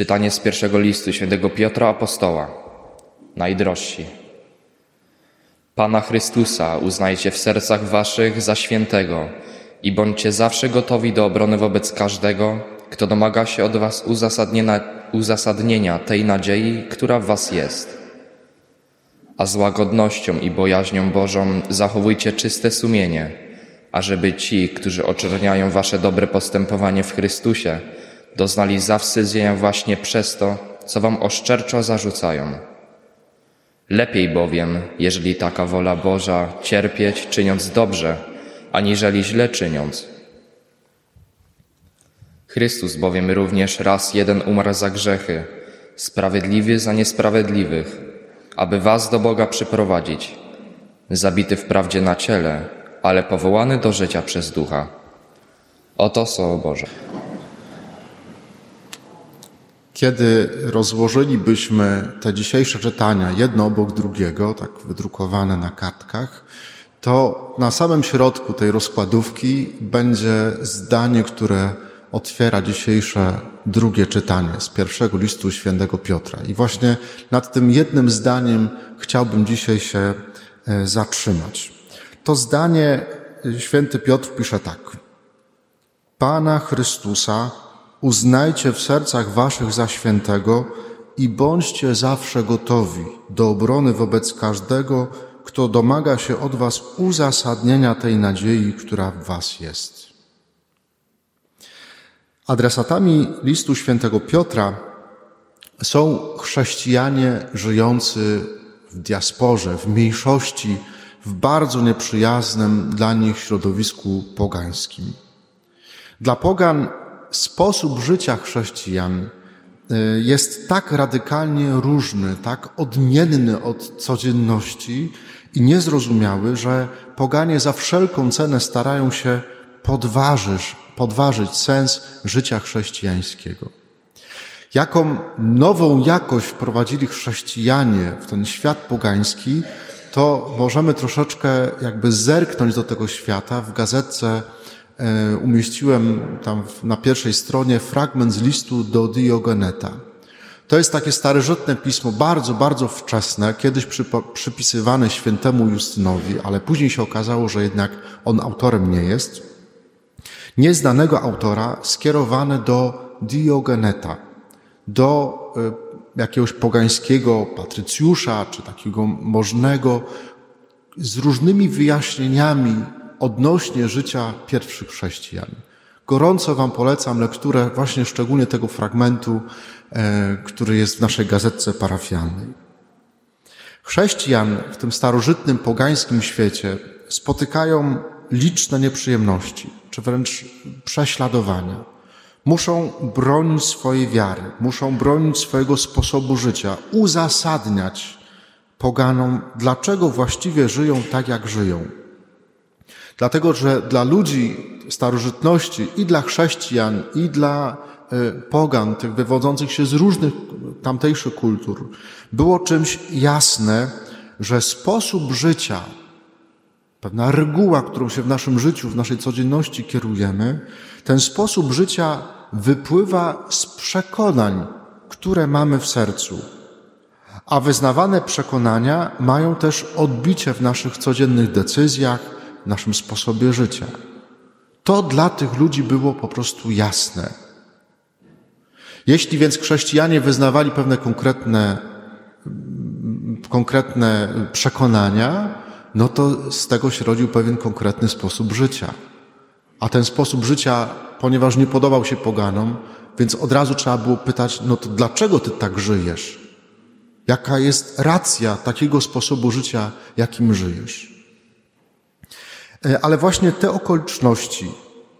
Czytanie z pierwszego listu świętego Piotra Apostoła. Najdrożsi. Pana Chrystusa uznajcie w sercach waszych za świętego i bądźcie zawsze gotowi do obrony wobec każdego, kto domaga się od was uzasadnienia, tej nadziei, która w was jest. A z łagodnością i bojaźnią Bożą zachowujcie czyste sumienie, ażeby ci, którzy oczerniają wasze dobre postępowanie w Chrystusie, doznali zawstydzenia właśnie przez to, co wam oszczerczo zarzucają. Lepiej bowiem, jeżeli taka wola Boża, cierpieć, czyniąc dobrze, aniżeli źle czyniąc. Chrystus bowiem również raz jeden umarł za grzechy, sprawiedliwy za niesprawiedliwych, aby was do Boga przyprowadzić, zabity wprawdzie na ciele, ale powołany do życia przez ducha. Oto Słowo Boże. Kiedy rozłożylibyśmy te dzisiejsze czytania jedno obok drugiego, tak wydrukowane na kartkach, to na samym środku tej rozkładówki będzie zdanie, które otwiera dzisiejsze drugie czytanie z pierwszego listu świętego Piotra. I właśnie nad tym jednym zdaniem chciałbym dzisiaj się e, zatrzymać. To zdanie e, święty Piotr pisze tak. Pana Chrystusa uznajcie w sercach waszych za świętego i bądźcie zawsze gotowi do obrony wobec każdego, kto domaga się od was uzasadnienia tej nadziei, która w was jest. Adresatami listu świętego Piotra są chrześcijanie żyjący w diasporze, w mniejszości, w bardzo nieprzyjaznym dla nich środowisku pogańskim. Dla pogan sposób życia chrześcijan y, jest tak radykalnie różny, tak odmienny od codzienności i niezrozumiały, że poganie za wszelką cenę starają się podważyć, podważyć sens życia chrześcijańskiego. Jaką nową jakość wprowadzili chrześcijanie w ten świat pogański, to możemy troszeczkę jakby zerknąć do tego świata w gazetce umieściłem tam na pierwszej stronie fragment z listu do Diogeneta. To jest takie starożytne pismo, bardzo, bardzo wczesne, kiedyś przypisywane świętemu Justynowi, ale później się okazało, że jednak on autorem nie jest. Nieznanego autora skierowane do Diogeneta, do e, jakiegoś pogańskiego patrycjusza, czy takiego możnego, z różnymi wyjaśnieniami odnośnie życia pierwszych chrześcijan. Gorąco Wam polecam lekturę właśnie szczególnie tego fragmentu, e, który jest w naszej gazetce parafialnej. Chrześcijan w tym starożytnym, pogańskim świecie spotykają liczne nieprzyjemności, czy wręcz prześladowania. Muszą bronić swojej wiary, muszą bronić swojego sposobu życia, uzasadniać poganom, dlaczego właściwie żyją tak, jak żyją. Dlatego, że dla ludzi starożytności i dla chrześcijan, i dla e, pogan, tych wywodzących się z różnych tamtejszych kultur, było czymś jasne, że sposób życia, pewna reguła, którą się w naszym życiu, w naszej codzienności kierujemy, ten sposób życia wypływa z przekonań, które mamy w sercu. A wyznawane przekonania mają też odbicie w naszych codziennych decyzjach, naszym sposobie życia. To dla tych ludzi było po prostu jasne. Jeśli więc chrześcijanie wyznawali pewne konkretne, konkretne przekonania, no to z tego się rodził pewien konkretny sposób życia. A ten sposób życia, ponieważ nie podobał się poganom, więc od razu trzeba było pytać, no to dlaczego ty tak żyjesz? Jaka jest racja takiego sposobu życia, jakim żyjesz? E, ale właśnie te okoliczności,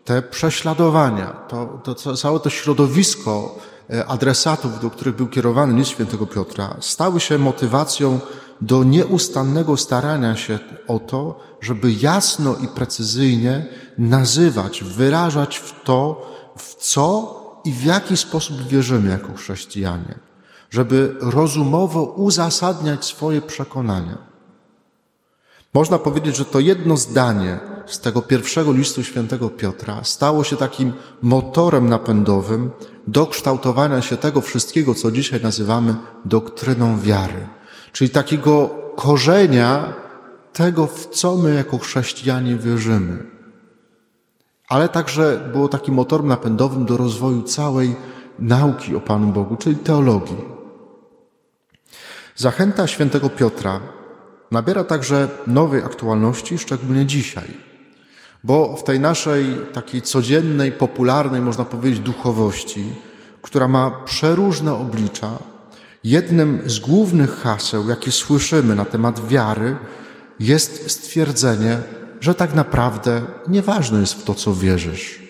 te prześladowania, to, to całe to środowisko e, adresatów, do których był kierowany list świętego Piotra, stały się motywacją do nieustannego starania się o to, żeby jasno i precyzyjnie nazywać, wyrażać w to, w co i w jaki sposób wierzymy jako chrześcijanie, żeby rozumowo uzasadniać swoje przekonania. Można powiedzieć, że to jedno zdanie z tego pierwszego listu świętego Piotra stało się takim motorem napędowym do kształtowania się tego wszystkiego, co dzisiaj nazywamy doktryną wiary. Czyli takiego korzenia tego, w co my jako chrześcijanie wierzymy. Ale także było takim motorem napędowym do rozwoju całej nauki o Panu Bogu, czyli teologii. Zachęta świętego Piotra nabiera także nowej aktualności, szczególnie dzisiaj. Bo w tej naszej takiej codziennej, popularnej, można powiedzieć, duchowości, która ma przeróżne oblicza, jednym z głównych haseł, jakie słyszymy na temat wiary, jest stwierdzenie, że tak naprawdę nieważne jest w to, co wierzysz.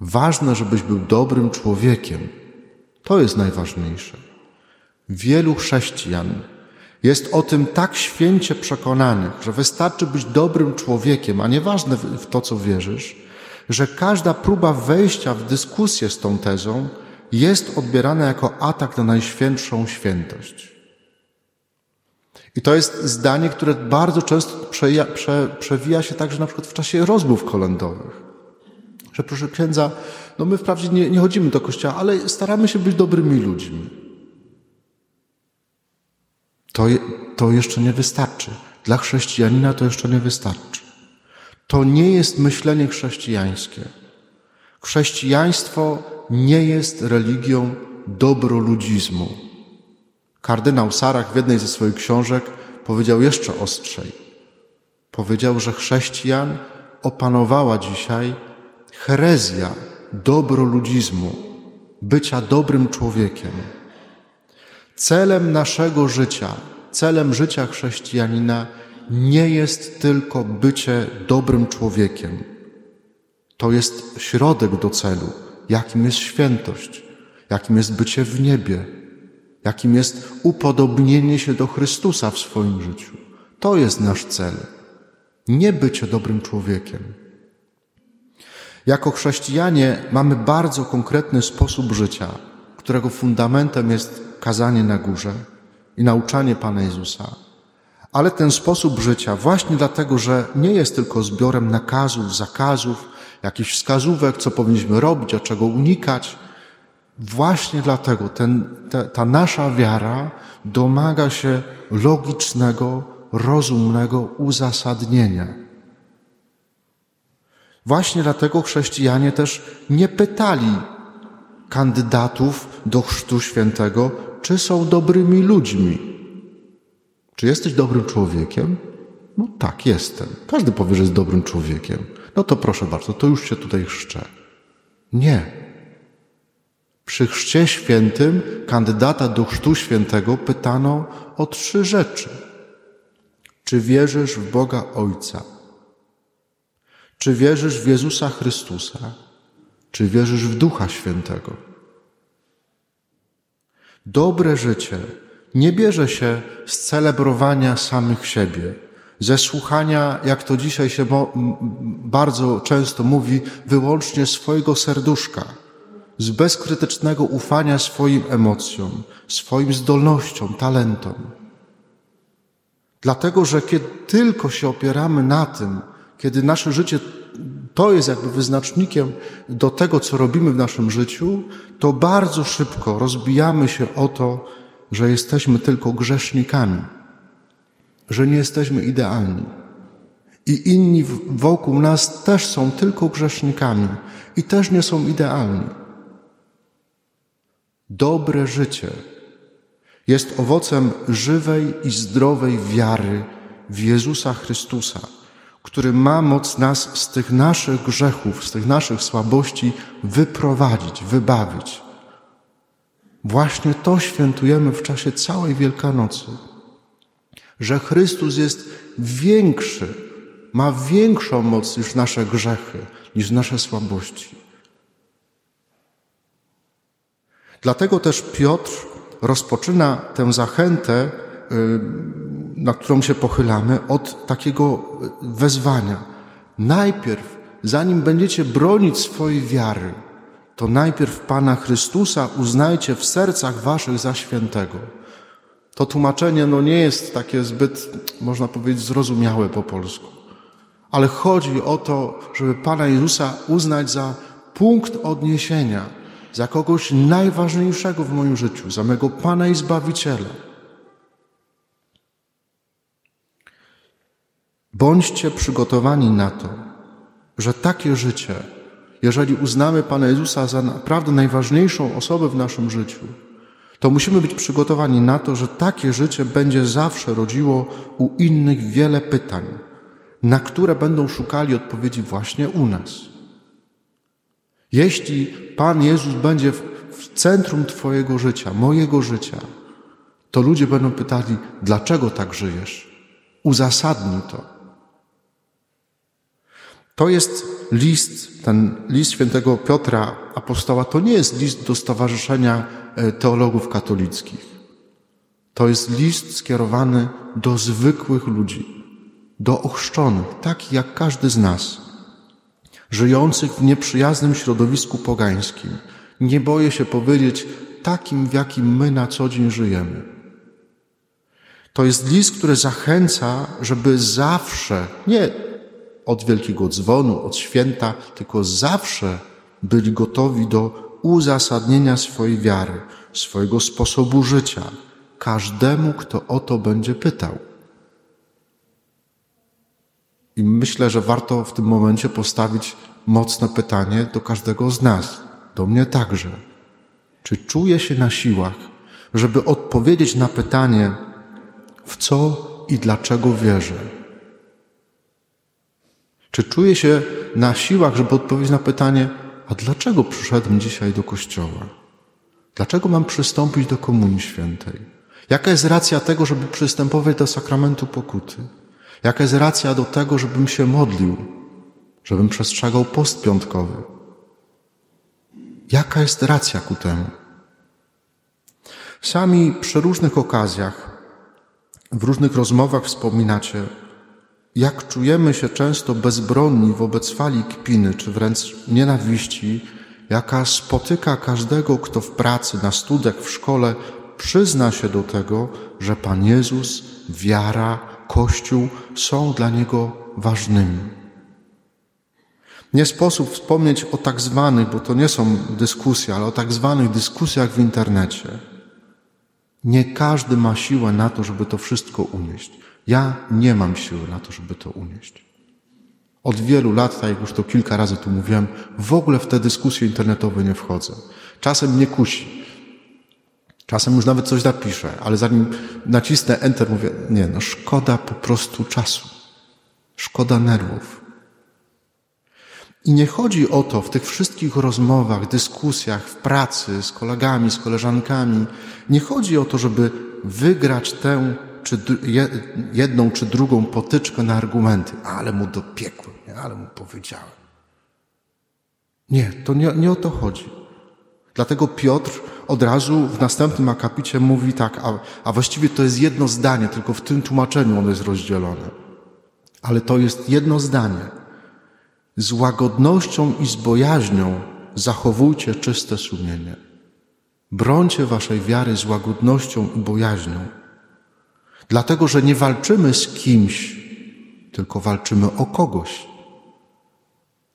Ważne, żebyś był dobrym człowiekiem. To jest najważniejsze. Wielu chrześcijan jest o tym tak święcie przekonanych, że wystarczy być dobrym człowiekiem, a nieważne w to, co wierzysz, że każda próba wejścia w dyskusję z tą tezą jest odbierana jako atak na najświętszą świętość. I to jest zdanie, które bardzo często przeja, prze, przewija się także na przykład w czasie rozmów kolędowych. Że proszę księdza, no my wprawdzie nie, nie chodzimy do kościoła, ale staramy się być dobrymi ludźmi. To, to jeszcze nie wystarczy. Dla chrześcijanina to jeszcze nie wystarczy. To nie jest myślenie chrześcijańskie. Chrześcijaństwo nie jest religią dobroludzizmu. Kardynał Sarach w jednej ze swoich książek powiedział jeszcze ostrzej. Powiedział, że chrześcijan opanowała dzisiaj herezja dobroludzizmu, bycia dobrym człowiekiem. Celem naszego życia, celem życia chrześcijanina nie jest tylko bycie dobrym człowiekiem. To jest środek do celu, jakim jest świętość, jakim jest bycie w niebie, jakim jest upodobnienie się do Chrystusa w swoim życiu. To jest nasz cel. Nie bycie dobrym człowiekiem. Jako chrześcijanie mamy bardzo konkretny sposób życia, którego fundamentem jest kazanie na górze i nauczanie Pana Jezusa. Ale ten sposób życia, właśnie dlatego, że nie jest tylko zbiorem nakazów, zakazów, jakichś wskazówek, co powinniśmy robić, a czego unikać, właśnie dlatego ten, ta, ta nasza wiara domaga się logicznego, rozumnego uzasadnienia. Właśnie dlatego chrześcijanie też nie pytali kandydatów do Chrztu Świętego, czy są dobrymi ludźmi. Czy jesteś dobrym człowiekiem? No tak, jestem. Każdy powie, że jest dobrym człowiekiem. No to proszę bardzo, to już się tutaj chrzczę. Nie. Przy chrzcie świętym kandydata do chrztu świętego pytano o trzy rzeczy. Czy wierzysz w Boga Ojca? Czy wierzysz w Jezusa Chrystusa? Czy wierzysz w Ducha Świętego? Dobre życie nie bierze się z celebrowania samych siebie, ze słuchania, jak to dzisiaj się bardzo często mówi, wyłącznie swojego serduszka, z bezkrytycznego ufania swoim emocjom, swoim zdolnościom, talentom. Dlatego, że kiedy tylko się opieramy na tym, kiedy nasze życie to jest jakby wyznacznikiem do tego, co robimy w naszym życiu, to bardzo szybko rozbijamy się o to, że jesteśmy tylko grzesznikami, że nie jesteśmy idealni. I inni wokół nas też są tylko grzesznikami i też nie są idealni. Dobre życie jest owocem żywej i zdrowej wiary w Jezusa Chrystusa który ma moc nas z tych naszych grzechów, z tych naszych słabości wyprowadzić, wybawić. Właśnie to świętujemy w czasie całej Wielkanocy. Że Chrystus jest większy, ma większą moc niż nasze grzechy, niż nasze słabości. Dlatego też Piotr rozpoczyna tę zachętę na którą się pochylamy, od takiego wezwania. Najpierw, zanim będziecie bronić swojej wiary, to najpierw Pana Chrystusa uznajcie w sercach waszych za świętego. To tłumaczenie no nie jest takie zbyt, można powiedzieć, zrozumiałe po polsku. Ale chodzi o to, żeby Pana Jezusa uznać za punkt odniesienia, za kogoś najważniejszego w moim życiu, za mego Pana i Zbawiciela. Bądźcie przygotowani na to, że takie życie, jeżeli uznamy Pana Jezusa za naprawdę najważniejszą osobę w naszym życiu, to musimy być przygotowani na to, że takie życie będzie zawsze rodziło u innych wiele pytań, na które będą szukali odpowiedzi właśnie u nas. Jeśli Pan Jezus będzie w centrum Twojego życia, mojego życia, to ludzie będą pytali, dlaczego tak żyjesz? Uzasadnij to. To jest list, ten list świętego Piotra apostoła, to nie jest list do Stowarzyszenia e, Teologów Katolickich. To jest list skierowany do zwykłych ludzi, do ochrzczonych, takich jak każdy z nas, żyjących w nieprzyjaznym środowisku pogańskim. Nie boję się powiedzieć, takim, w jakim my na co dzień żyjemy. To jest list, który zachęca, żeby zawsze, nie od wielkiego dzwonu, od święta, tylko zawsze byli gotowi do uzasadnienia swojej wiary, swojego sposobu życia, każdemu, kto o to będzie pytał. I myślę, że warto w tym momencie postawić mocne pytanie do każdego z nas, do mnie także. Czy czuję się na siłach, żeby odpowiedzieć na pytanie, w co i dlaczego wierzę? Czy czuję się na siłach, żeby odpowiedzieć na pytanie, a dlaczego przyszedłem dzisiaj do kościoła? Dlaczego mam przystąpić do Komunii Świętej? Jaka jest racja tego, żeby przystępować do sakramentu pokuty? Jaka jest racja do tego, żebym się modlił, żebym przestrzegał post piątkowy? Jaka jest racja ku temu? Sami przy różnych okazjach, w różnych rozmowach wspominacie, jak czujemy się często bezbronni wobec fali kpiny czy wręcz nienawiści, jaka spotyka każdego, kto w pracy, na studiach, w szkole przyzna się do tego, że Pan Jezus, wiara, Kościół są dla Niego ważnymi. Nie sposób wspomnieć o tak zwanych, bo to nie są dyskusje, ale o tak zwanych dyskusjach w internecie. Nie każdy ma siłę na to, żeby to wszystko unieść. Ja nie mam siły na to, żeby to unieść. Od wielu lat, tak jak już to kilka razy tu mówiłem, w ogóle w te dyskusje internetowe nie wchodzę. Czasem mnie kusi. Czasem już nawet coś napiszę, ale zanim nacisnę Enter, mówię, nie, no szkoda po prostu czasu. Szkoda nerwów. I nie chodzi o to w tych wszystkich rozmowach, dyskusjach, w pracy z kolegami, z koleżankami, nie chodzi o to, żeby wygrać tę czy jedną czy drugą potyczkę na argumenty, ale mu dopiekłem, ale mu powiedziałem. Nie, to nie, nie o to chodzi. Dlatego Piotr od razu w następnym akapicie mówi tak, a, a właściwie to jest jedno zdanie, tylko w tym tłumaczeniu ono jest rozdzielone. Ale to jest jedno zdanie. Z łagodnością i z bojaźnią zachowujcie czyste sumienie. Brońcie waszej wiary z łagodnością i bojaźnią. Dlatego, że nie walczymy z kimś, tylko walczymy o kogoś.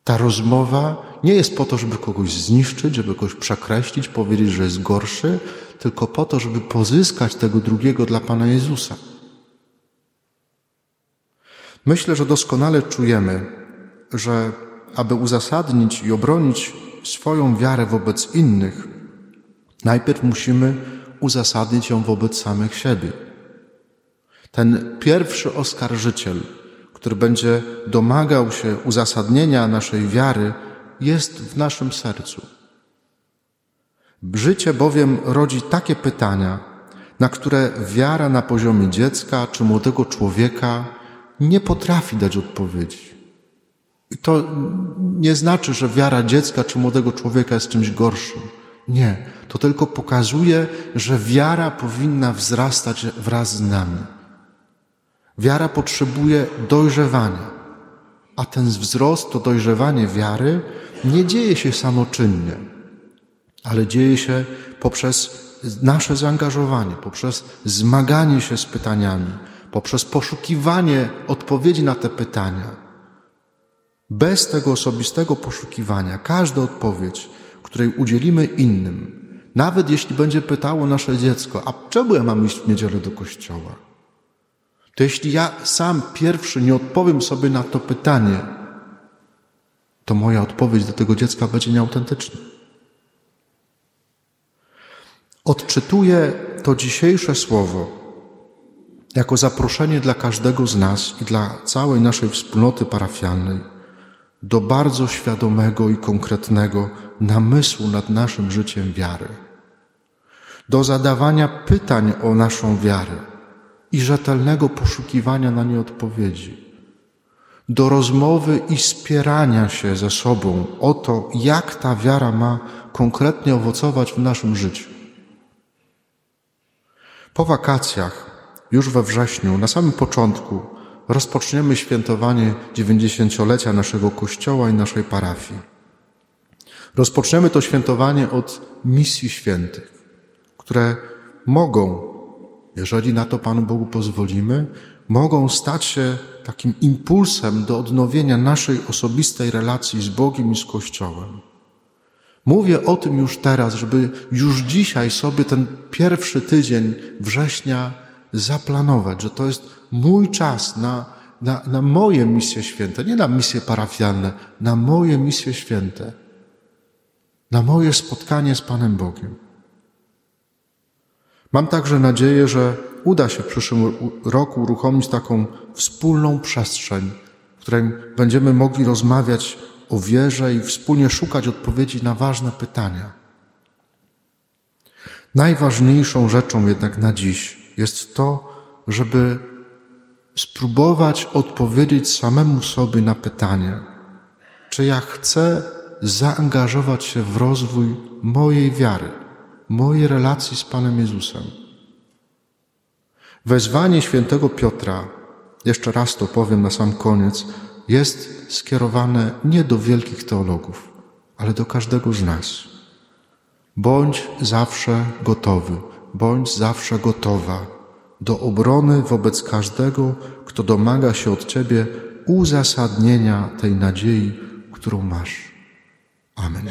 Ta rozmowa nie jest po to, żeby kogoś zniszczyć, żeby kogoś przekreślić, powiedzieć, że jest gorszy, tylko po to, żeby pozyskać tego drugiego dla Pana Jezusa. Myślę, że doskonale czujemy, że aby uzasadnić i obronić swoją wiarę wobec innych, najpierw musimy uzasadnić ją wobec samych siebie. Ten pierwszy oskarżyciel, który będzie domagał się uzasadnienia naszej wiary, jest w naszym sercu. Życie bowiem rodzi takie pytania, na które wiara na poziomie dziecka czy młodego człowieka nie potrafi dać odpowiedzi. I to nie znaczy, że wiara dziecka czy młodego człowieka jest czymś gorszym. Nie, to tylko pokazuje, że wiara powinna wzrastać wraz z nami. Wiara potrzebuje dojrzewania, a ten wzrost, to dojrzewanie wiary nie dzieje się samoczynnie, ale dzieje się poprzez nasze zaangażowanie, poprzez zmaganie się z pytaniami, poprzez poszukiwanie odpowiedzi na te pytania. Bez tego osobistego poszukiwania każda odpowiedź, której udzielimy innym, nawet jeśli będzie pytało nasze dziecko, a czemu ja mam iść w niedzielę do kościoła? To jeśli ja sam pierwszy nie odpowiem sobie na to pytanie, to moja odpowiedź do tego dziecka będzie nieautentyczna. Odczytuję to dzisiejsze słowo jako zaproszenie dla każdego z nas i dla całej naszej wspólnoty parafialnej do bardzo świadomego i konkretnego namysłu nad naszym życiem wiary, do zadawania pytań o naszą wiarę i rzetelnego poszukiwania na nie odpowiedzi, do rozmowy i spierania się ze sobą o to, jak ta wiara ma konkretnie owocować w naszym życiu. Po wakacjach, już we wrześniu, na samym początku, rozpoczniemy świętowanie dziewięćdziesięciolecia naszego kościoła i naszej parafii. Rozpoczniemy to świętowanie od misji świętych, które mogą, jeżeli na to Panu Bogu pozwolimy, mogą stać się takim impulsem do odnowienia naszej osobistej relacji z Bogiem i z Kościołem. Mówię o tym już teraz, żeby już dzisiaj sobie ten pierwszy tydzień września zaplanować, że to jest mój czas na, na, na moje misje święte, nie na misje parafialne, na moje misje święte, na moje spotkanie z Panem Bogiem. Mam także nadzieję, że uda się w przyszłym roku uruchomić taką wspólną przestrzeń, w której będziemy mogli rozmawiać o wierze i wspólnie szukać odpowiedzi na ważne pytania. Najważniejszą rzeczą jednak na dziś jest to, żeby spróbować odpowiedzieć samemu sobie na pytanie, czy ja chcę zaangażować się w rozwój mojej wiary, mojej relacji z Panem Jezusem. Wezwanie świętego Piotra, jeszcze raz to powiem na sam koniec, jest skierowane nie do wielkich teologów, ale do każdego z nas. Bądź zawsze gotowy, bądź zawsze gotowa do obrony wobec każdego, kto domaga się od Ciebie uzasadnienia tej nadziei, którą masz. Amen.